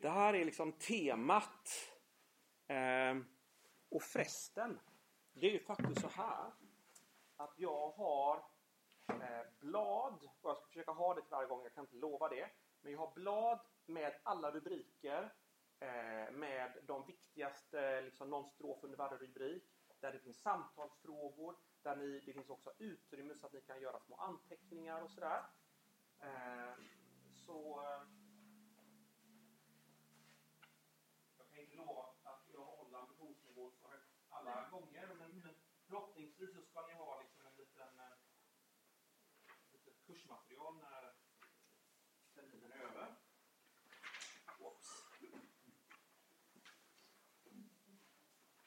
Det här är liksom temat. Eh, och förresten, det är ju faktiskt så här att jag har eh, blad, och jag ska försöka ha det till varje gång, jag kan inte lova det. Men jag har blad med alla rubriker eh, med de viktigaste, liksom någon strof under varje rubrik. Där det finns samtalsfrågor, där ni, det finns också utrymme så att ni kan göra små anteckningar och sådär. Ehm, eh, så eh, jag kan inte lova att jag håller ambitionsnivån så högt alla gånger, men förhoppningsvis så ska ni ha liksom en liten, eh, liten kursmaterial när terminen är över. Oops.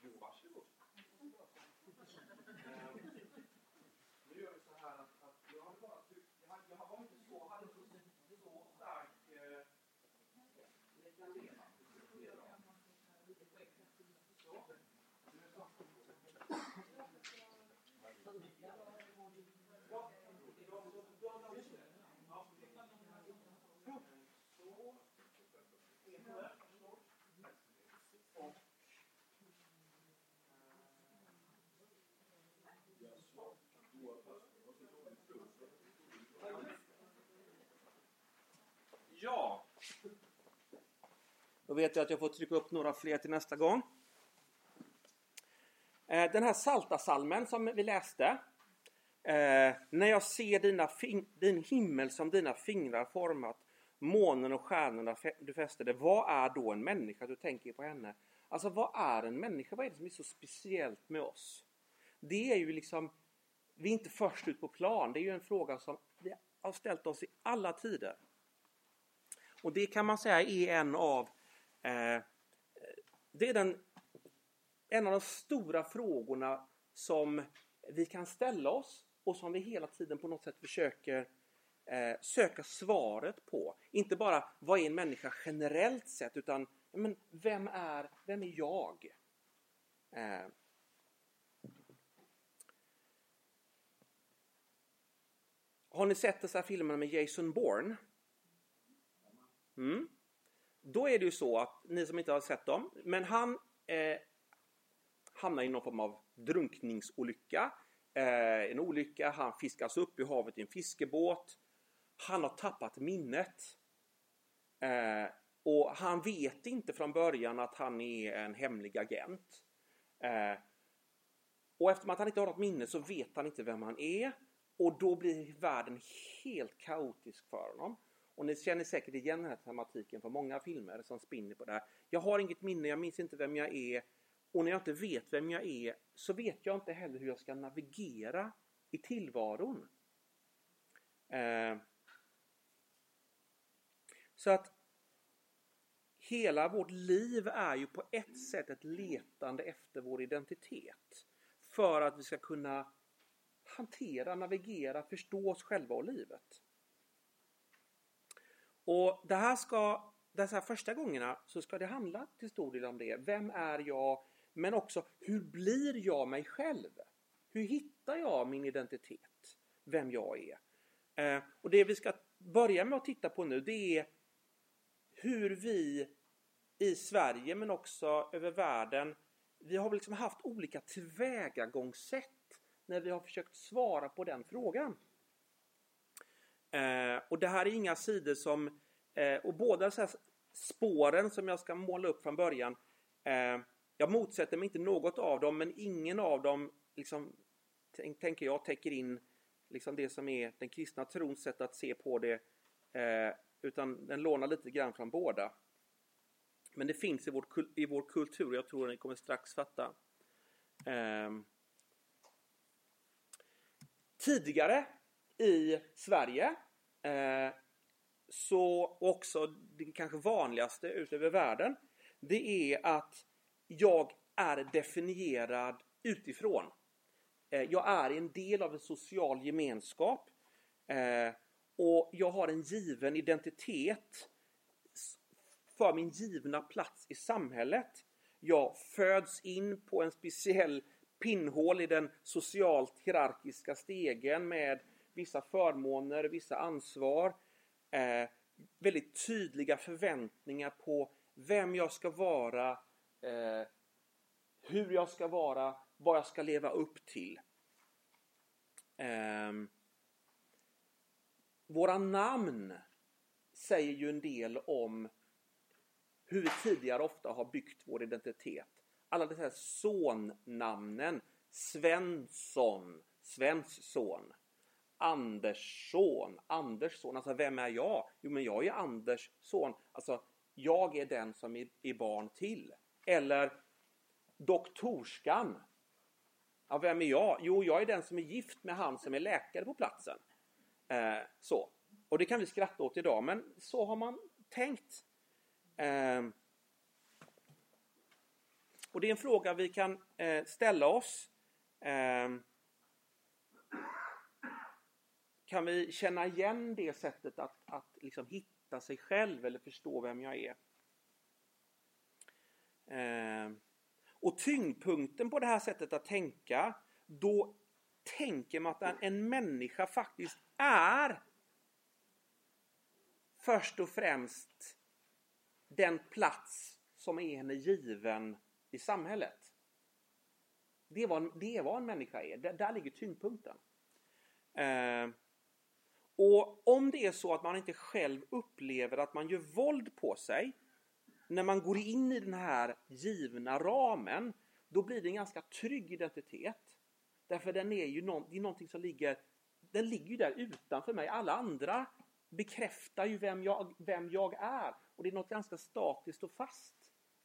Jo, varsågod. Eh, Nu gör vi så här att, att jag hade bara tryckt, jag, hade, jag var inte så, hade inte så, så stark eh, ni kan leva. Så. Nu är det så. Ja, ja, ja, just det. Ja. Så. En där. Och Ja. Då vet jag att jag får trycka upp några fler till nästa gång. Eh, den här salta salmen som vi läste. Eh, när jag ser dina din himmel som dina fingrar format, månen och stjärnorna du fästade. Vad är då en människa? Du tänker på henne. Alltså vad är en människa? Vad är det som är så speciellt med oss? Det är ju liksom, vi är inte först ut på plan. Det är ju en fråga som vi har ställt oss i alla tider. Och det kan man säga är en av eh, det är den, en av de stora frågorna som vi kan ställa oss och som vi hela tiden på något sätt försöker eh, söka svaret på. Inte bara vad är en människa generellt sett utan men, vem, är, vem är jag? Eh, har ni sett dessa filmerna med Jason Bourne? Mm. Då är det ju så att, ni som inte har sett dem, men han eh, hamnar i någon form av drunkningsolycka. Eh, en olycka, han fiskas upp i havet i en fiskebåt. Han har tappat minnet. Eh, och han vet inte från början att han är en hemlig agent. Eh, och eftersom att han inte har något minne så vet han inte vem han är. Och då blir världen helt kaotisk för honom. Och ni känner säkert igen den här tematiken från många filmer som spinner på det här. Jag har inget minne, jag minns inte vem jag är. Och när jag inte vet vem jag är så vet jag inte heller hur jag ska navigera i tillvaron. Eh, så att hela vårt liv är ju på ett sätt ett letande efter vår identitet. För att vi ska kunna hantera, navigera, förstå oss själva och livet. Och det här ska, dessa första gångerna så ska det handla till stor del om det. Vem är jag? Men också hur blir jag mig själv? Hur hittar jag min identitet? Vem jag är? Eh, och det vi ska börja med att titta på nu det är hur vi i Sverige men också över världen vi har liksom haft olika tillvägagångssätt när vi har försökt svara på den frågan. Eh, och det här är inga sidor som... Eh, och båda så här spåren som jag ska måla upp från början. Eh, jag motsätter mig inte något av dem men ingen av dem liksom, tänker jag täcker in liksom det som är den kristna trons sätt att se på det. Eh, utan den lånar lite grann från båda. Men det finns i, vår, i vår kultur, jag tror ni kommer strax fatta. Eh, Tidigare i Sverige eh, så också det kanske vanligaste utöver världen det är att jag är definierad utifrån. Eh, jag är en del av en social gemenskap eh, och jag har en given identitet för min givna plats i samhället. Jag föds in på en speciell pinnhål i den socialt hierarkiska stegen med vissa förmåner, vissa ansvar. Eh, väldigt tydliga förväntningar på vem jag ska vara, eh, hur jag ska vara, vad jag ska leva upp till. Eh, våra namn säger ju en del om hur vi tidigare ofta har byggt vår identitet. Alla de här sonnamnen. Svensson, Svensson. Andersson, Anders son. Alltså vem är jag? Jo men jag är Anders son. Alltså jag är den som är barn till. Eller doktorskan. Ja, vem är jag? Jo, jag är den som är gift med han som är läkare på platsen. Eh, så. Och det kan vi skratta åt idag, men så har man tänkt. Eh, och det är en fråga vi kan eh, ställa oss. Eh, kan vi känna igen det sättet att, att liksom hitta sig själv eller förstå vem jag är? Eh, och tyngdpunkten på det här sättet att tänka, då tänker man att en människa faktiskt är först och främst den plats som är henne given i samhället. Det är vad, det är vad en människa är. Där, där ligger tyngdpunkten. Eh, och om det är så att man inte själv upplever att man gör våld på sig när man går in i den här givna ramen, då blir det en ganska trygg identitet. Därför den är ju någon, det är någonting som ligger, den ligger ju där utanför mig. Alla andra bekräftar ju vem jag, vem jag är. Och det är något ganska statiskt och fast.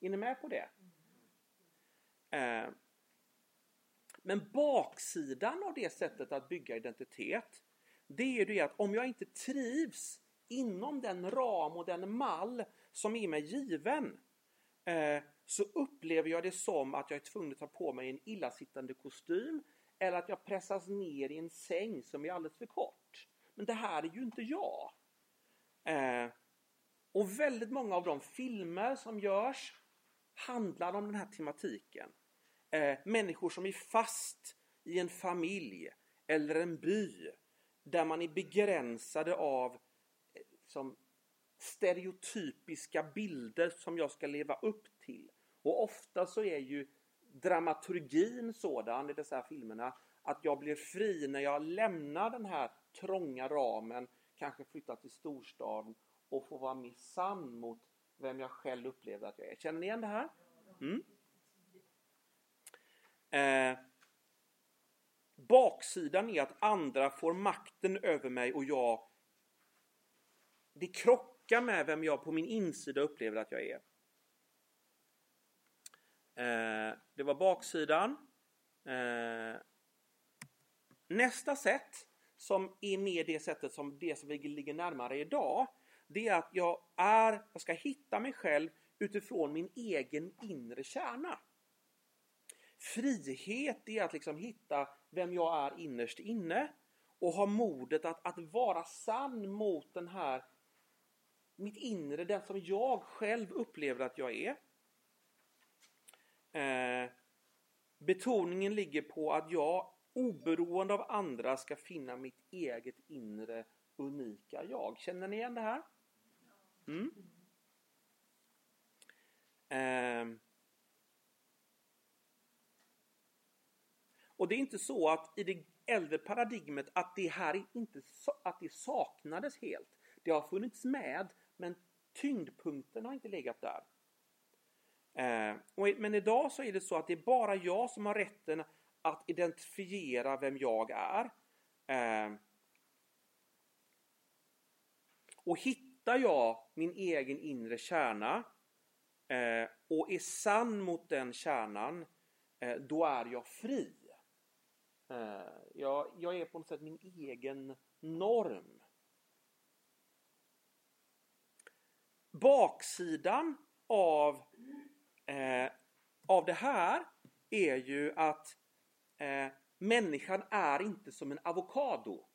Är ni med på det? Eh, men baksidan av det sättet att bygga identitet, det är ju det att om jag inte trivs inom den ram och den mall som är mig given, eh, så upplever jag det som att jag är tvungen att ta på mig en illasittande kostym eller att jag pressas ner i en säng som är alldeles för kort. Men det här är ju inte jag. Eh, och väldigt många av de filmer som görs handlar om den här tematiken. Eh, människor som är fast i en familj eller en by där man är begränsade av eh, som stereotypiska bilder som jag ska leva upp till. Och ofta så är ju dramaturgin sådan i dessa filmerna att jag blir fri när jag lämnar den här trånga ramen, kanske flyttar till storstaden och får vara mer sann mot vem jag själv upplevde att jag är. Känner ni igen det här? Mm. Eh, baksidan är att andra får makten över mig och jag det krockar med vem jag på min insida upplever att jag är. Eh, det var baksidan. Eh, nästa sätt som är mer det sättet som det som vi ligger närmare idag. Det är att jag, är, jag ska hitta mig själv utifrån min egen inre kärna. Frihet är att liksom hitta vem jag är innerst inne och ha modet att, att vara sann mot den här mitt inre, den som jag själv upplever att jag är. Eh, betoningen ligger på att jag oberoende av andra ska finna mitt eget inre unika jag. Känner ni igen det här? Mm. Eh, och det är inte så att i det äldre paradigmet att det här inte att det saknades helt. Det har funnits med men tyngdpunkten har inte legat där. Eh, men idag så är det så att det är bara jag som har rätten att identifiera vem jag är. Eh, och hittar jag min egen inre kärna eh, och är sann mot den kärnan, då är jag fri. Eh, jag, jag är på något sätt min egen norm. Baksidan av, eh, av det här är ju att eh, människan är inte som en avokado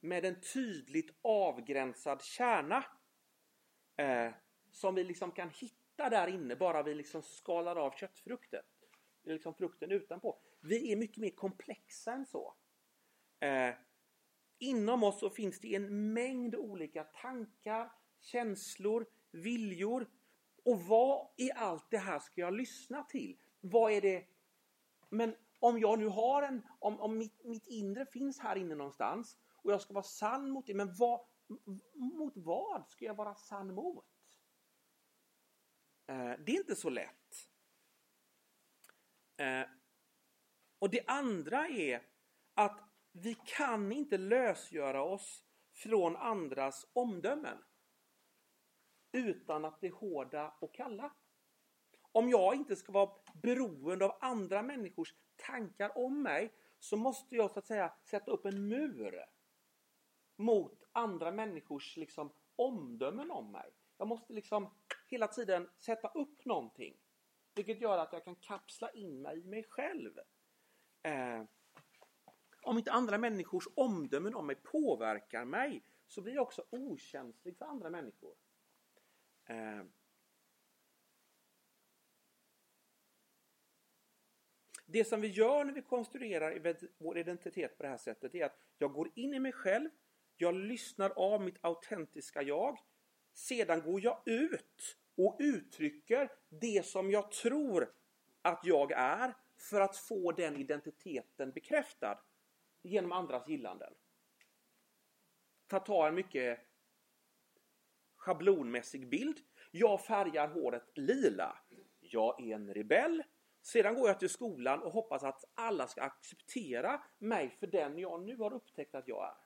med en tydligt avgränsad kärna eh, som vi liksom kan hitta där inne bara vi liksom skalar av köttfrukten. Liksom frukten utanpå. Vi är mycket mer komplexa än så. Eh, inom oss så finns det en mängd olika tankar, känslor, viljor. Och vad i allt det här ska jag lyssna till? Vad är det? Men om jag nu har en, om, om mitt, mitt inre finns här inne någonstans och jag ska vara sann mot det, men vad, mot vad ska jag vara sann mot? Eh, det är inte så lätt. Eh, och det andra är att vi kan inte lösgöra oss från andras omdömen utan att bli hårda och kalla. Om jag inte ska vara beroende av andra människors tankar om mig så måste jag så att säga sätta upp en mur mot andra människors liksom, omdömen om mig. Jag måste liksom hela tiden sätta upp någonting. Vilket gör att jag kan kapsla in mig i mig själv. Eh, om inte andra människors omdömen om mig påverkar mig så blir jag också okänslig för andra människor. Eh, det som vi gör när vi konstruerar vår identitet på det här sättet är att jag går in i mig själv, jag lyssnar av mitt autentiska jag, sedan går jag ut och uttrycker det som jag tror att jag är för att få den identiteten bekräftad genom andras gillanden. För att ta en mycket schablonmässig bild. Jag färgar håret lila. Jag är en rebell. Sedan går jag till skolan och hoppas att alla ska acceptera mig för den jag nu har upptäckt att jag är.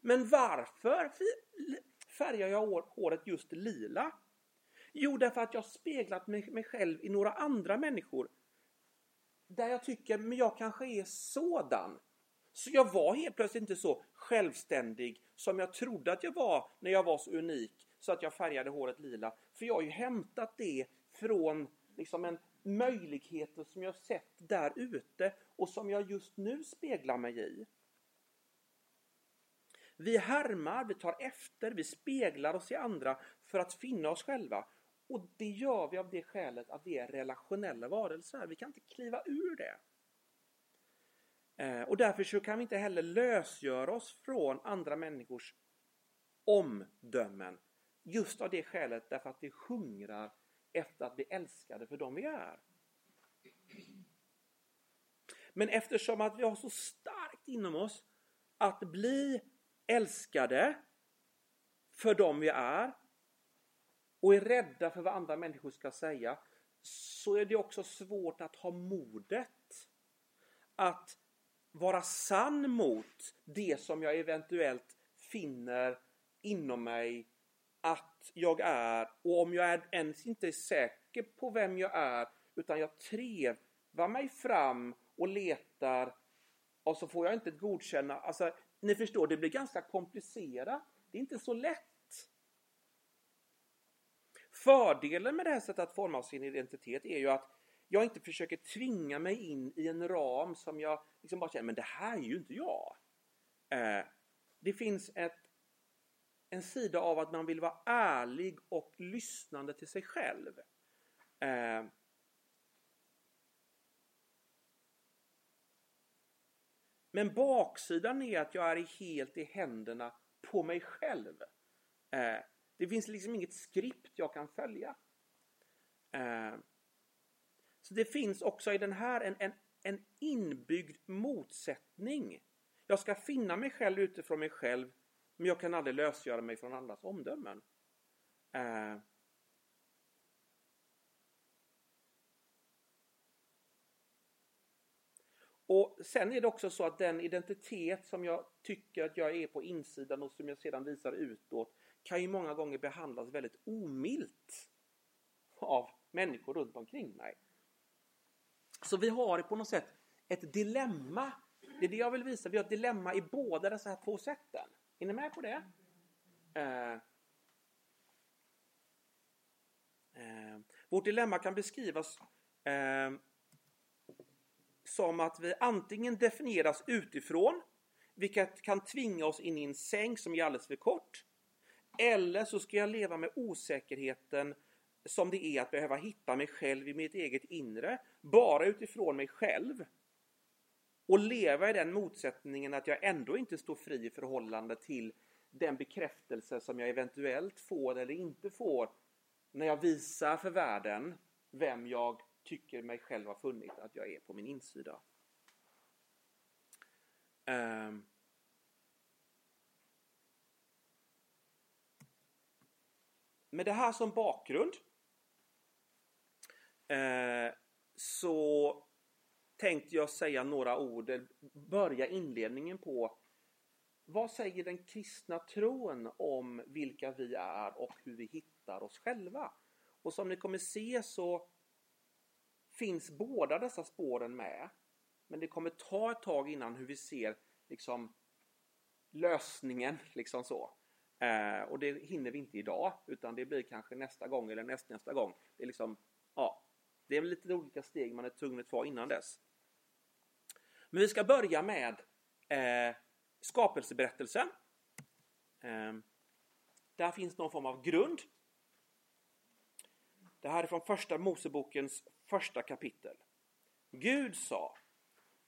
Men varför färgar jag håret just lila? Jo, därför att jag speglat mig själv i några andra människor. Där jag tycker, men jag kanske är sådan. Så jag var helt plötsligt inte så självständig som jag trodde att jag var när jag var så unik så att jag färgade håret lila. För jag har ju hämtat det från liksom en möjligheter som jag sett där ute och som jag just nu speglar mig i. Vi härmar, vi tar efter, vi speglar oss i andra för att finna oss själva. Och det gör vi av det skälet att vi är relationella varelser. Vi kan inte kliva ur det. Eh, och därför så kan vi inte heller lösgöra oss från andra människors omdömen. Just av det skälet därför att vi hungrar efter att bli älskade för dem vi är. Men eftersom att vi har så starkt inom oss att bli älskade för dem vi är och är rädda för vad andra människor ska säga så är det också svårt att ha modet att vara sann mot det som jag eventuellt finner inom mig att jag är och om jag ens inte är säker på vem jag är utan jag trevar mig fram och letar och så får jag inte godkänna. Alltså, ni förstår, det blir ganska komplicerat. Det är inte så lätt. Fördelen med det här sättet att forma sin identitet är ju att jag inte försöker tvinga mig in i en ram som jag liksom bara känner, men det här är ju inte jag. Eh, det finns ett, en sida av att man vill vara ärlig och lyssnande till sig själv. Eh, men baksidan är att jag är helt i händerna på mig själv. Eh, det finns liksom inget skript jag kan följa. Eh, så det finns också i den här en, en, en inbyggd motsättning. Jag ska finna mig själv utifrån mig själv men jag kan aldrig lösgöra mig från andras omdömen. Eh, Och sen är det också så att den identitet som jag tycker att jag är på insidan och som jag sedan visar utåt kan ju många gånger behandlas väldigt omilt av människor runt omkring mig. Så vi har på något sätt ett dilemma. Det är det jag vill visa. Vi har ett dilemma i båda dessa här två sätten. Är ni med på det? Eh, eh, vårt dilemma kan beskrivas eh, som att vi antingen definieras utifrån, vilket kan tvinga oss in i en säng som är alldeles för kort. Eller så ska jag leva med osäkerheten som det är att behöva hitta mig själv i mitt eget inre, bara utifrån mig själv. Och leva i den motsättningen att jag ändå inte står fri i förhållande till den bekräftelse som jag eventuellt får eller inte får när jag visar för världen vem jag tycker mig själv har funnit att jag är på min insida. Um, med det här som bakgrund eh, så tänkte jag säga några ord, börja inledningen på vad säger den kristna tron om vilka vi är och hur vi hittar oss själva? Och som ni kommer se så finns båda dessa spåren med. Men det kommer ta ett tag innan hur vi ser liksom lösningen liksom så. Eh, och det hinner vi inte idag utan det blir kanske nästa gång eller nästnästa gång. Det är liksom, ja, det är lite olika steg man är tvungen att ta innan dess. Men vi ska börja med eh, skapelseberättelsen. Eh, där finns någon form av grund. Det här är från första Mosebokens första kapitel. Gud sa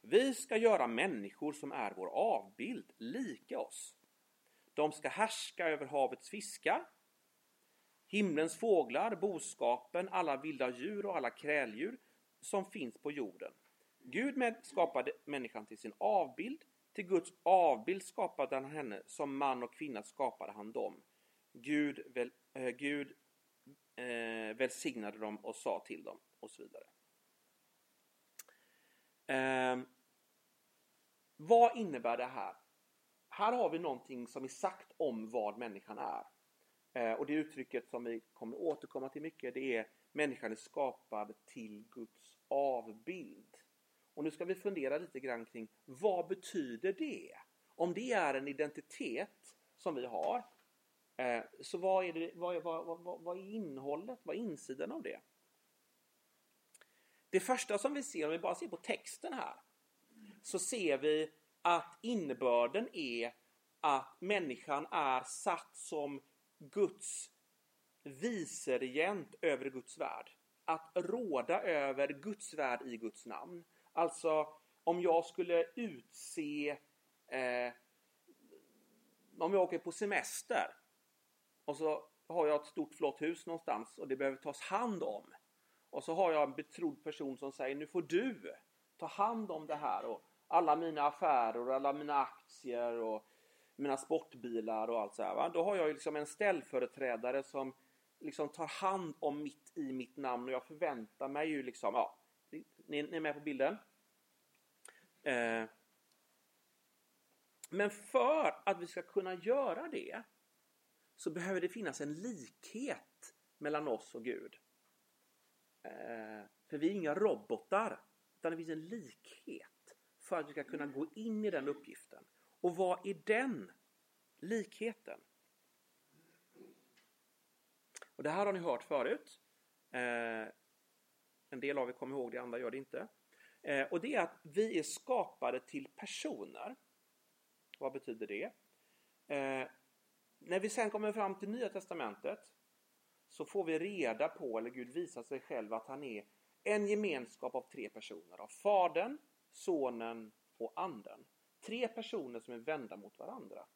Vi ska göra människor som är vår avbild, lika oss. De ska härska över havets fiskar, himlens fåglar, boskapen, alla vilda djur och alla kräldjur som finns på jorden. Gud skapade människan till sin avbild. Till Guds avbild skapade han henne. Som man och kvinna skapade han dem. Gud, väl, äh, Gud äh, välsignade dem och sa till dem och så vidare. Eh, vad innebär det här? Här har vi någonting som är sagt om vad människan är. Eh, och det uttrycket som vi kommer återkomma till mycket det är människan är skapad till Guds avbild. Och nu ska vi fundera lite grann kring vad betyder det? Om det är en identitet som vi har, eh, så vad är, det, vad, vad, vad, vad är innehållet, vad är insidan av det? Det första som vi ser, om vi bara ser på texten här, så ser vi att innebörden är att människan är satt som Guds viceregent över Guds värld. Att råda över Guds värld i Guds namn. Alltså om jag skulle utse eh, om jag åker på semester och så har jag ett stort flott hus någonstans och det behöver tas hand om. Och så har jag en betrodd person som säger nu får du ta hand om det här och alla mina affärer och alla mina aktier och mina sportbilar och allt så här. Va? Då har jag ju liksom en ställföreträdare som liksom tar hand om mitt i mitt namn och jag förväntar mig ju liksom, ja, ni, ni är med på bilden? Eh, men för att vi ska kunna göra det så behöver det finnas en likhet mellan oss och Gud. Eh, för vi är inga robotar, utan det finns en likhet för att vi ska kunna gå in i den uppgiften. Och vad är den likheten? Och Det här har ni hört förut. Eh, en del av er kommer ihåg det, andra gör det inte. Eh, och det är att vi är skapade till personer. Vad betyder det? Eh, när vi sen kommer fram till Nya Testamentet så får vi reda på, eller Gud visar sig själv, att han är en gemenskap av tre personer. Av Fadern, Sonen och Anden. Tre personer som är vända mot varandra.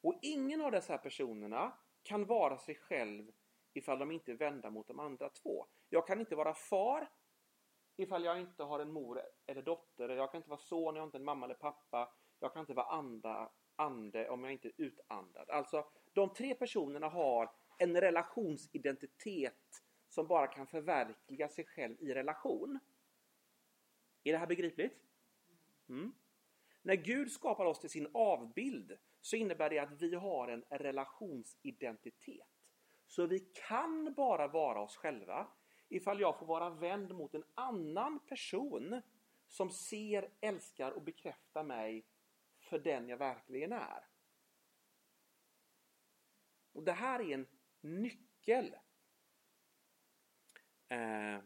Och ingen av dessa personerna kan vara sig själv ifall de inte är vända mot de andra två. Jag kan inte vara far ifall jag inte har en mor eller dotter. Jag kan inte vara son, jag har inte en mamma eller pappa. Jag kan inte vara anda, ande om jag inte är utandad. Alltså, de tre personerna har en relationsidentitet som bara kan förverkliga sig själv i relation. Är det här begripligt? Mm. När Gud skapar oss till sin avbild så innebär det att vi har en relationsidentitet. Så vi kan bara vara oss själva ifall jag får vara vänd mot en annan person som ser, älskar och bekräftar mig för den jag verkligen är. Och Det här är en nyckel. Eh.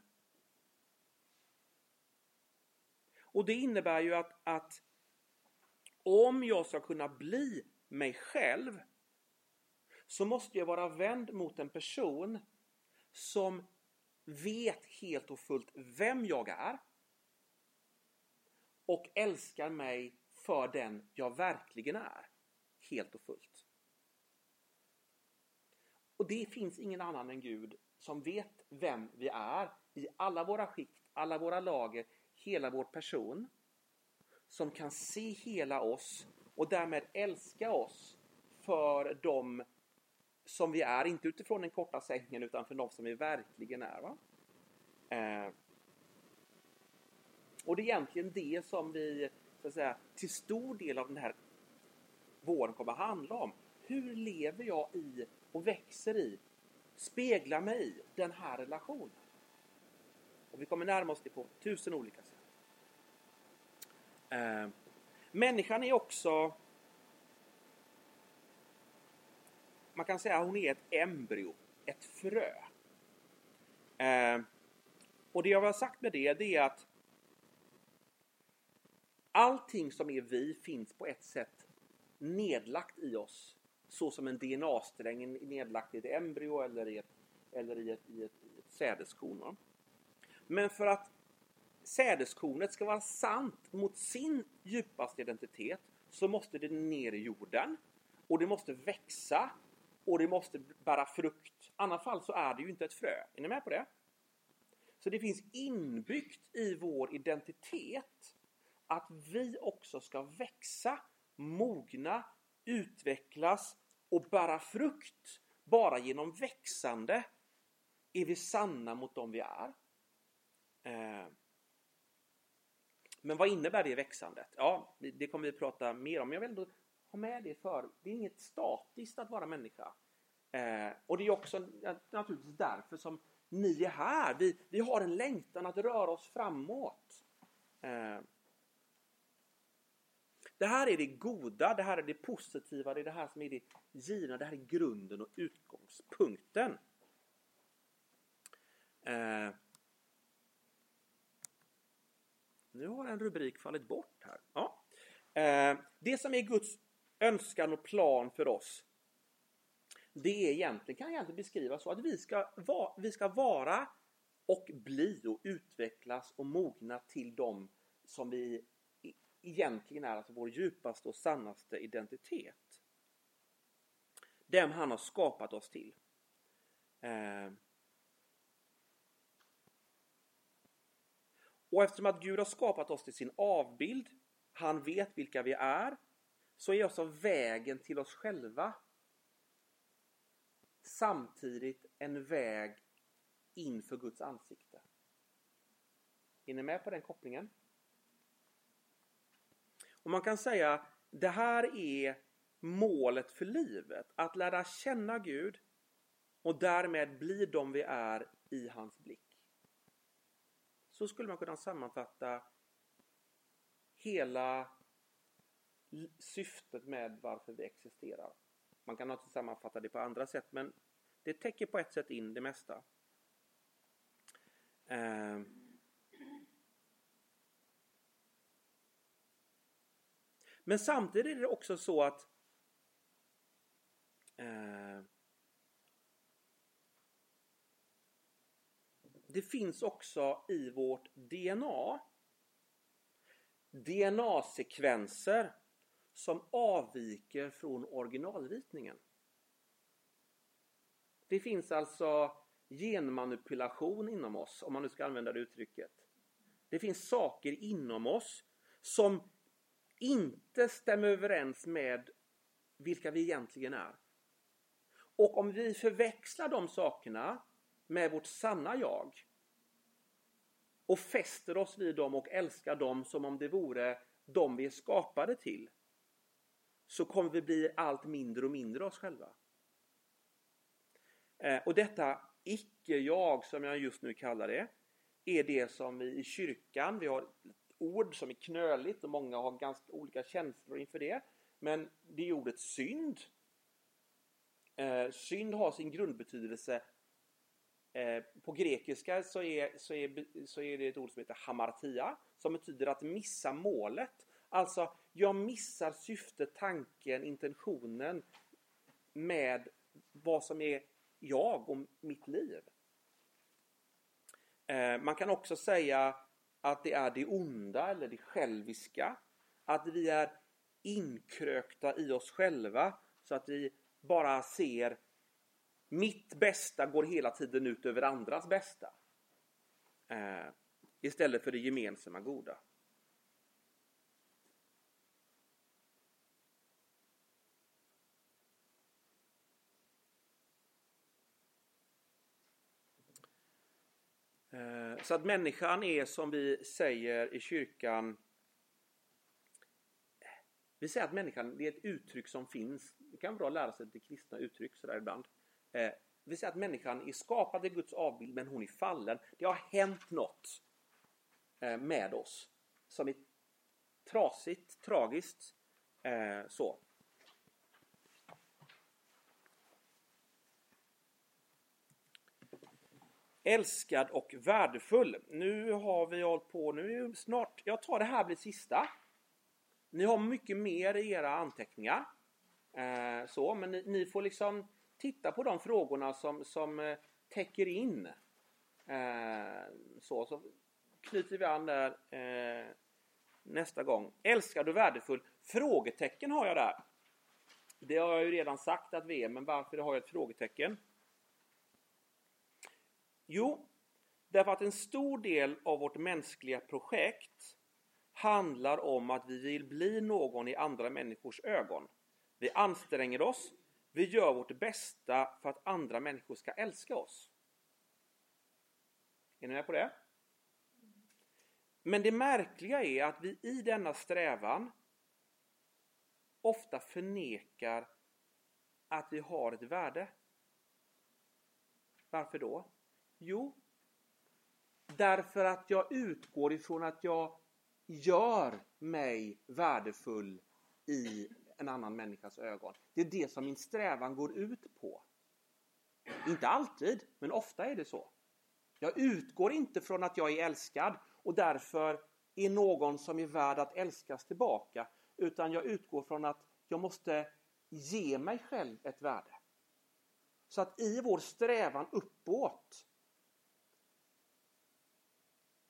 Och det innebär ju att, att om jag ska kunna bli mig själv så måste jag vara vänd mot en person som vet helt och fullt vem jag är och älskar mig för den jag verkligen är. Helt och fullt. Och det finns ingen annan än Gud som vet vem vi är i alla våra skikt, alla våra lager, hela vår person. Som kan se hela oss och därmed älska oss för dem som vi är, inte utifrån den korta sängen utan för de som vi verkligen är. Va? Eh. Och det är egentligen det som vi så att säga, till stor del av den här våren kommer att handla om. Hur lever jag i och växer i, speglar mig i den här relationen? Och vi kommer närma oss det på tusen olika sätt. Eh. Människan är också man kan säga att hon är ett embryo, ett frö. Eh, och det jag har sagt med det, det är att allting som är vi finns på ett sätt nedlagt i oss. Så som en DNA-sträng är nedlagt i ett embryo eller i ett, eller i ett, i ett, i ett sädeskorn. Men för att sädeskornet ska vara sant mot sin djupaste identitet så måste det ner i jorden och det måste växa och det måste bära frukt. I annat fall så är det ju inte ett frö. Är ni med på det? Så det finns inbyggt i vår identitet att vi också ska växa, mogna, utvecklas och bära frukt. Bara genom växande är vi sanna mot dem vi är. Eh, men vad innebär det växandet? Ja, det kommer vi prata mer om. Men Jag vill ändå ha med det för det är inget statiskt att vara människa. Eh, och det är också naturligtvis därför som ni är här. Vi, vi har en längtan att röra oss framåt. Eh, det här är det goda, det här är det positiva, det är det här som är det givna, det här är grunden och utgångspunkten. Eh, nu har en rubrik fallit bort här. Ja. Eh, det som är Guds önskan och plan för oss. Det är egentligen, kan egentligen beskrivas så att vi ska, va, vi ska vara och bli och utvecklas och mogna till dem som vi e, egentligen är, alltså vår djupaste och sannaste identitet. Dem han har skapat oss till. Eh. Och eftersom att Gud har skapat oss till sin avbild, han vet vilka vi är, så är också vägen till oss själva samtidigt en väg inför Guds ansikte. Är ni med på den kopplingen? Och man kan säga det här är målet för livet. Att lära känna Gud och därmed bli de vi är i hans blick. Så skulle man kunna sammanfatta hela syftet med varför vi existerar. Man kan naturligtvis sammanfatta det på andra sätt men det täcker på ett sätt in det mesta. Eh. Men samtidigt är det också så att eh, det finns också i vårt DNA DNA-sekvenser som avviker från originalritningen. Det finns alltså genmanipulation inom oss, om man nu ska använda det uttrycket. Det finns saker inom oss som inte stämmer överens med vilka vi egentligen är. Och om vi förväxlar de sakerna med vårt sanna jag och fäster oss vid dem och älskar dem som om det vore de vi är skapade till så kommer vi bli allt mindre och mindre oss själva. Eh, och detta icke-jag som jag just nu kallar det är det som vi i kyrkan, vi har ett ord som är knöligt och många har ganska olika känslor inför det. Men det är ordet synd. Eh, synd har sin grundbetydelse Eh, på grekiska så är, så, är, så är det ett ord som heter hamartia som betyder att missa målet. Alltså, jag missar syftet, tanken, intentionen med vad som är jag och mitt liv. Eh, man kan också säga att det är det onda eller det själviska. Att vi är inkrökta i oss själva så att vi bara ser mitt bästa går hela tiden ut över andras bästa. Eh, istället för det gemensamma goda. Eh, så att människan är som vi säger i kyrkan vi säger att människan är ett uttryck som finns. Det kan vara bra att lära sig lite kristna uttryck sådär ibland. Eh, vi säger att människan är skapad i Guds avbild men hon är fallen. Det har hänt något eh, med oss som är trasigt, tragiskt. Eh, så. Älskad och värdefull. Nu har vi hållit på, nu är snart, jag tar det här blir sista. Ni har mycket mer i era anteckningar. Eh, så, men ni, ni, får liksom titta på de frågorna som, som eh, täcker in. Eh, så, så knyter vi an där eh, nästa gång. Älskad och värdefull? Frågetecken har jag där. Det har jag ju redan sagt att vi är, men varför har jag ett frågetecken? Jo, därför att en stor del av vårt mänskliga projekt handlar om att vi vill bli någon i andra människors ögon. Vi anstränger oss, vi gör vårt bästa för att andra människor ska älska oss. Är ni med på det? Men det märkliga är att vi i denna strävan ofta förnekar att vi har ett värde. Varför då? Jo, därför att jag utgår ifrån att jag gör mig värdefull i en annan människas ögon. Det är det som min strävan går ut på. Inte alltid, men ofta är det så. Jag utgår inte från att jag är älskad och därför är någon som är värd att älskas tillbaka. Utan jag utgår från att jag måste ge mig själv ett värde. Så att i vår strävan uppåt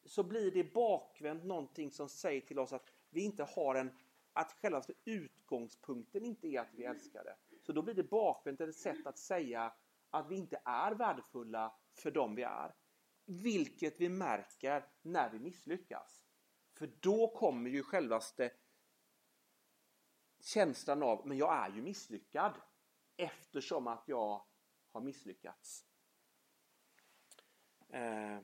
så blir det bakvänt någonting som säger till oss att vi inte har en att själva utgångspunkten inte är att vi älskar det. Så då blir det bakvänt ett sätt att säga att vi inte är värdefulla för dem vi är. Vilket vi märker när vi misslyckas. För då kommer ju självaste känslan av, men jag är ju misslyckad. Eftersom att jag har misslyckats. Eh.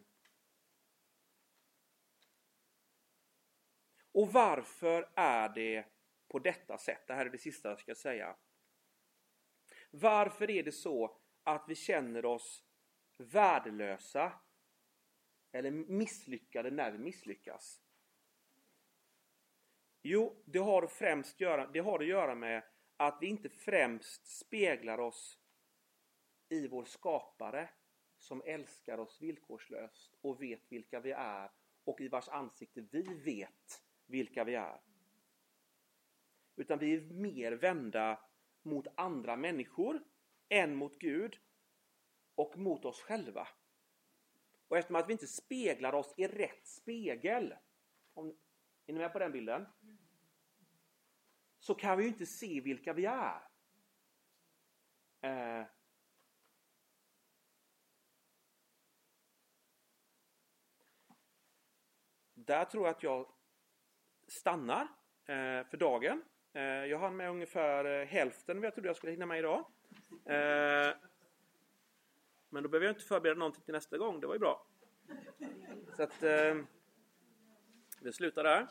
Och varför är det på detta sätt? Det här är det sista jag ska säga. Varför är det så att vi känner oss värdelösa eller misslyckade när vi misslyckas? Jo, det har, främst göra, det har att göra med att vi inte främst speglar oss i vår skapare som älskar oss villkorslöst och vet vilka vi är och i vars ansikte vi vet vilka vi är. Utan vi är mer vända mot andra människor än mot Gud och mot oss själva. Och eftersom att vi inte speglar oss i rätt spegel, om, är ni med på den bilden? Så kan vi ju inte se vilka vi är. Eh, där tror jag att jag stannar eh, för dagen. Eh, jag hann med ungefär eh, hälften vad jag trodde jag skulle hinna med idag. Eh, men då behöver jag inte förbereda någonting till nästa gång. Det var ju bra. Så att eh, vi slutar där.